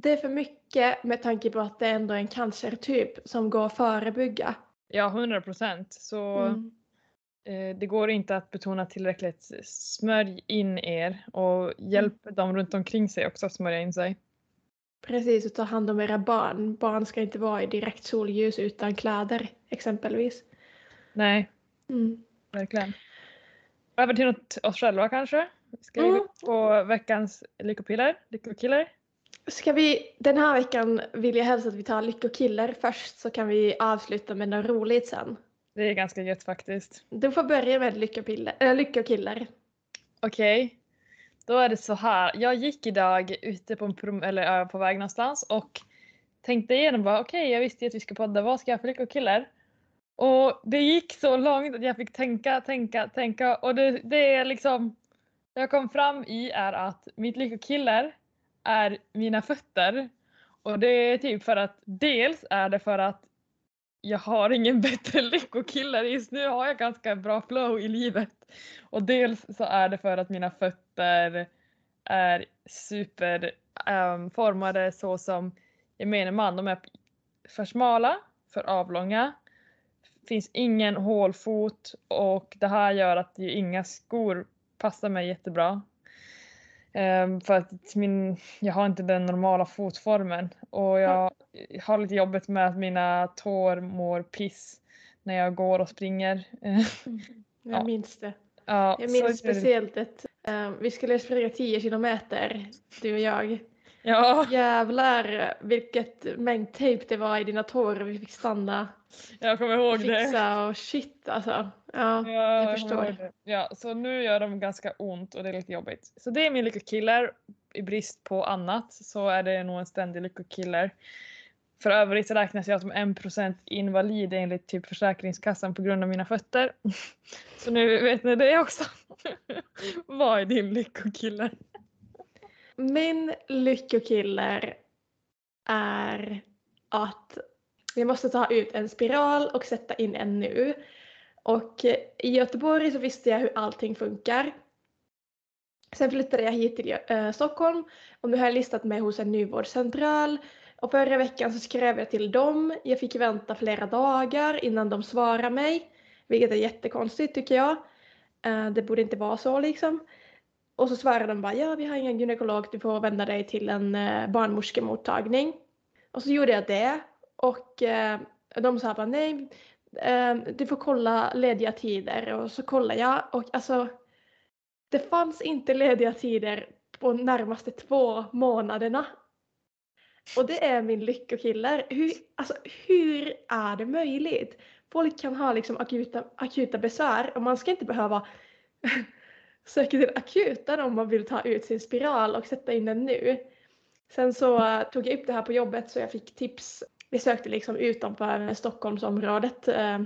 Det är för mycket med tanke på att det ändå är en cancertyp som går att förebygga. Ja, 100 procent. Så Mm. eh, det går inte att betona tillräckligt. Smörj in er och hjälp dem runt omkring sig också att smörja in sig. Precis, och ta hand om era barn. Barn ska inte vara i direkt solljus utan kläder exempelvis. Nej, Mm. verkligen. Över till något oss själva kanske? Ska vi Mm. gå på veckans lyckopiller? Lyckokiller? Ska vi, den här veckan vill jag helst att vi tar lyckokiller först så kan vi avsluta med något roligt sen. Det är ganska gött faktiskt. Du får börja med lyckopiller, äh, lyckokiller. Okej, då är det så här. Jag gick idag ute på, en prom- eller, på väg någonstans och tänkte igenom bara okej, jag visste ju att vi ska podda. Vad ska jag ha för lyckokiller? Och det gick så långt att jag fick tänka, tänka, tänka och det, det är liksom jag kom fram i är att mitt lyckokiller är mina fötter. Och det är typ för att dels är det för att jag har ingen bättre lyckokiller. Just nu har jag ganska bra flow i livet. Och dels så är det för att mina fötter är superformade ehm, så som gemene man. De är för smala, för avlånga. Finns ingen hålfot och det här gör att ju inga skor passar mig jättebra. Ehm, för att min, jag har inte den normala fotformen och jag har lite jobbet med att mina tår mår piss när jag går och springer. Jag Ja. minns det. ja, Jag minns speciellt ett, eh, vi skulle springa 10 kilometer, du och jag. Ja, Jävlar vilket mängd tejp det var i dina tår och vi fick stanna jag kommer ihåg det. fixa och shit alltså. Ja, Ja, jag förstår. det. Ja, så nu gör de ganska ont och det är lite jobbigt. Så det är min lyckokiller. I brist på annat så är det nog en ständig lyckokiller. För övrigt räknas jag som 1% invalid enligt typ Försäkringskassan på grund av mina fötter. Så nu vet ni det också. Vad är din lyckokiller? Min lyckokiller är att jag måste ta ut en spiral och sätta in en nu. Och i Göteborg så visste jag hur allting funkar. Sen flyttade jag hit till eh, Stockholm och nu har jag listat mig hos en nyvårdscentral. Och förra veckan så skrev jag till dem. Jag fick vänta flera dagar innan de svarade mig. Vilket är jättekonstigt tycker jag. Eh, det borde inte vara så liksom. Och så svarade de bara ja vi har ingen gynekolog, du får vända dig till en eh, barnmorskemottagning. Och så gjorde jag det och eh, de sa bara nej, eh, du får kolla lediga tider och så kollade jag och alltså det fanns inte lediga tider på närmaste två månaderna. Och det är min lyckokiller. Hur, alltså, hur är det möjligt? Folk kan ha liksom akuta, akuta besvär och man ska inte behöva söka till akuten om man vill ta ut sin spiral och sätta in den nu. Sen så eh, tog jag upp det här på jobbet så jag fick tips. Vi sökte liksom utanför Stockholmsområdet. Eh,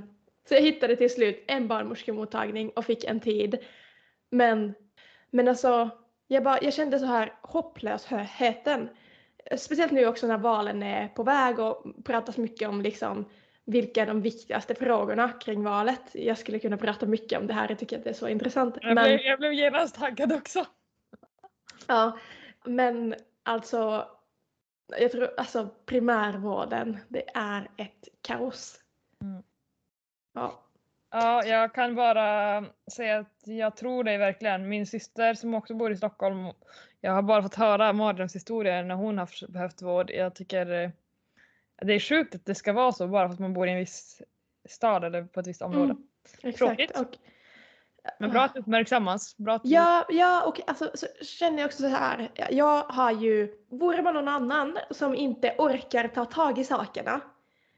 så jag hittade till slut en barnmorskemottagning och fick en tid. Men, men alltså, jag, bara, jag kände så här hopplösheten. Speciellt nu också när valen är på väg och pratas mycket om liksom vilka är de viktigaste frågorna kring valet. Jag skulle kunna prata mycket om det här, jag tycker att det är så intressant. Jag, Men- blev, jag blev genast taggad också. Ja, men alltså, jag tror alltså primärvården, det är ett kaos. Mm. Ja. Ja, jag kan bara säga att jag tror dig verkligen. Min syster som också bor i Stockholm, jag har bara fått höra mardrömshistorier när hon har behövt vård. Jag tycker eh, det är sjukt att det ska vara så bara för att man bor i en viss stad eller på ett visst område. Mm, exakt. Tråkigt. Och, Men bra att det uppmärksammas. Bra att Ja, ja och alltså, så känner jag också så här. Jag har ju, vore man någon annan som inte orkar ta tag i sakerna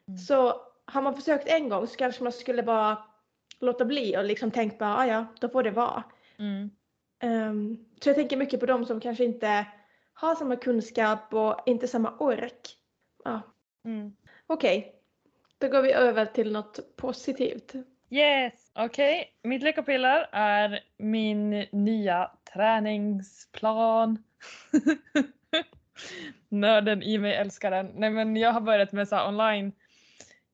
Mm. så har man försökt en gång så kanske man skulle bara låta bli och liksom tänkt bara, "Ah, ja, då får det vara. Mm. Ehm, så jag tänker mycket på de som kanske inte har samma kunskap och inte samma ork. Ja, Mm. okej. Då går vi över till något positivt. Yes, okej. Mitt lyckopiller är min nya träningsplan. Nörden i mig älskar den. Nej men jag har börjat med så online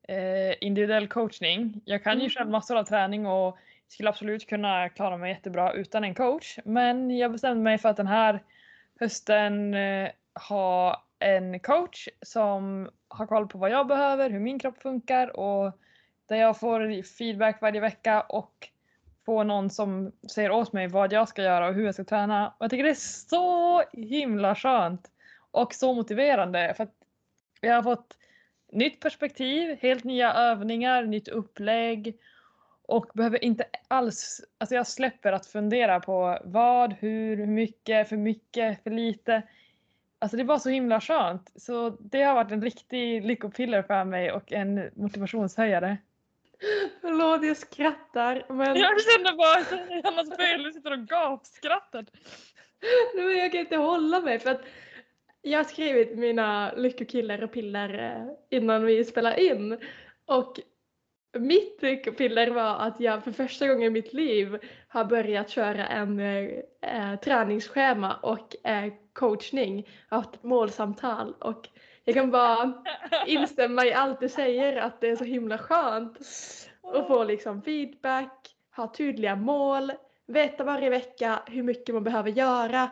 eh, individuell coachning. Jag kan ju Mm. själv massor av träning och skulle absolut kunna klara mig jättebra utan en coach. Men jag bestämde mig för att den här hösten eh, ha en coach som har koll på vad jag behöver, hur min kropp funkar och där jag får feedback varje vecka och får någon som säger åt mig vad jag ska göra och hur jag ska träna. Och jag tycker det är så himla skönt och så motiverande för att jag har fått nytt perspektiv, helt nya övningar, nytt upplägg och behöver inte alls, alltså jag släpper att fundera på vad, hur, hur mycket, för mycket, för lite. Alltså det var så himla skönt. Så det har varit en riktig lyckopiller för mig och en motivationshöjare. Förlåt, jag skrattar. Men... Jag känner bara att Hannas Böjle sitter och gapskrattar. Nej, men jag kan inte hålla mig för att jag har skrivit mina lyckokillar och piller eh, innan vi spelar in. Och mitt lyckopiller var att jag för första gången i mitt liv har börjat köra en eh, träningsschema och eh, coachning, haft målsamtal och jag kan bara instämma i allt du säger att det är så himla skönt att få liksom feedback, ha tydliga mål, veta varje vecka hur mycket man behöver göra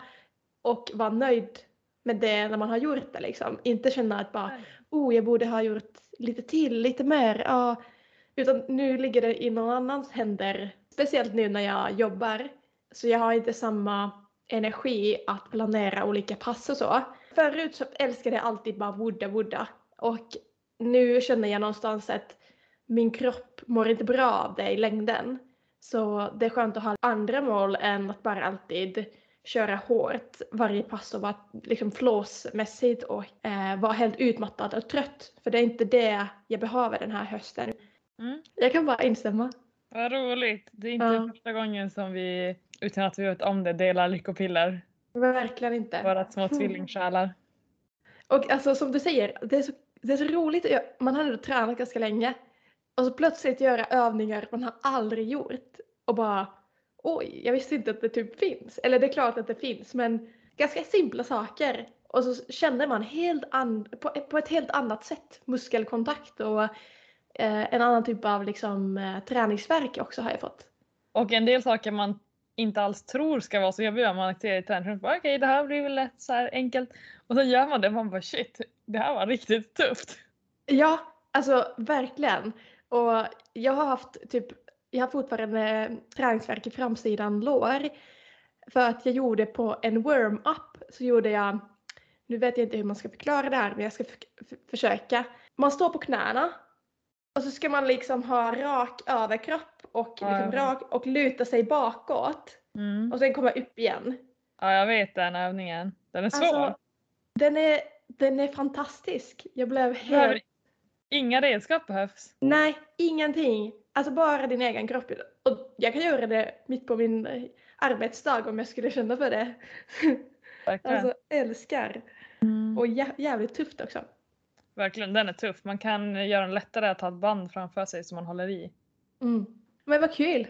och vara nöjd med det när man har gjort det liksom. Inte känna att bara oh jag borde ha gjort lite till, lite mer. Ja. Utan nu ligger det i någon annans händer. Speciellt nu när jag jobbar. Så jag har inte samma energi att planera olika pass och så. Förut så älskade jag alltid bara wooda wooda. Och nu känner jag någonstans att min kropp mår inte bra av det i längden. Så det är skönt att ha andra mål än att bara alltid köra hårt varje pass och vara liksom flåsmässigt och eh, vara helt utmattad och trött. För det är inte det jag behöver den här hösten. Mm. Jag kan bara instämma. Vad roligt. Det är inte Ja. första gången som vi, utan att vi vet om det, delar lyckopiller. Verkligen inte. Våra små tvillingsjälar. Och alltså som du säger, det är så, det är så roligt. Man har ändå tränat ganska länge. Och så plötsligt göra övningar man har aldrig gjort. Och bara oj, jag visste inte att det typ finns. Eller det är klart att det finns men ganska simpla saker. Och så känner man helt an, på, på ett helt annat sätt muskelkontakt och eh, en annan typ av liksom, eh, träningsverk också har jag fått. Och en del saker man inte alls tror ska vara så jobbiga. Man aktiverar i träningen. Bara, Okej, det här blir väl lätt så här enkelt. Och så gör man det och man bara shit, det här var riktigt tufft. Ja, alltså verkligen. Och jag har haft typ, jag har fortfarande träningsvärk i framsidan lår. För att jag gjorde på en warm-up så gjorde jag, nu vet jag inte hur man ska förklara det här men jag ska försöka. Man står på knäna och så ska man liksom ha rak överkropp och, Ja, liksom ja. rak, och luta sig bakåt Mm. och sen komma upp igen. Ja, jag vet den övningen. Den är svår. Alltså, den är, den är fantastisk. Jag blev helt Inga redskap behövs. Nej, ingenting. Alltså bara din egen kropp. Och jag kan göra det mitt på min arbetsdag om jag skulle känna för det. Verkligen. Alltså älskar. Mm. Och jä- jävligt tufft också. Verkligen, den är tuff. Man kan göra den lättare att ha ett band framför sig som man håller i. Mm. Men vad kul.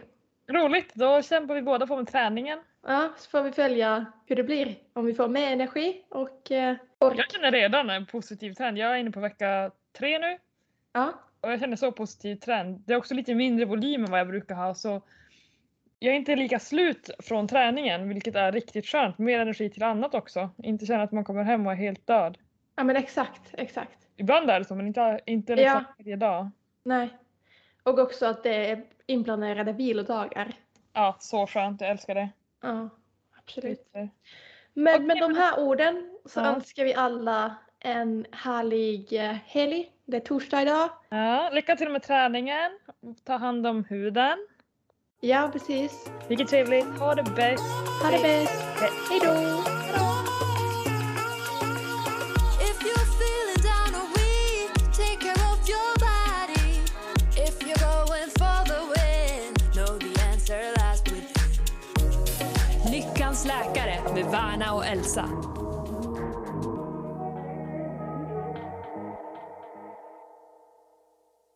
Roligt, då kämpar vi båda på med träningen. Ja, så får vi följa hur det blir. Om vi får mer energi och eh, ork. Jag känner redan en positiv trend. Jag är inne på vecka tre nu Ja, och jag känner så positiv trend. Det är också lite mindre volym än vad jag brukar ha så jag är inte lika slut från träningen vilket är riktigt skönt. Mer energi till annat också. Inte känna att man kommer hem och är helt död. ja men exakt, exakt. Ibland är det så men inte, inte liksom varje dag. Nej. Och också att det är inplanerade vilodagar. Ja, så skönt. Jag älskar det. Ja, absolut. Men Okej, med de här orden så Ja. önskar vi alla en härlig eh, helg. Det är torsdag idag. Ja, lycka till med träningen. Ta hand om huden. Ja, precis. Mycket trevligt. Ha det bäst. Ha det bäst. Hej då! Värna och Elsa.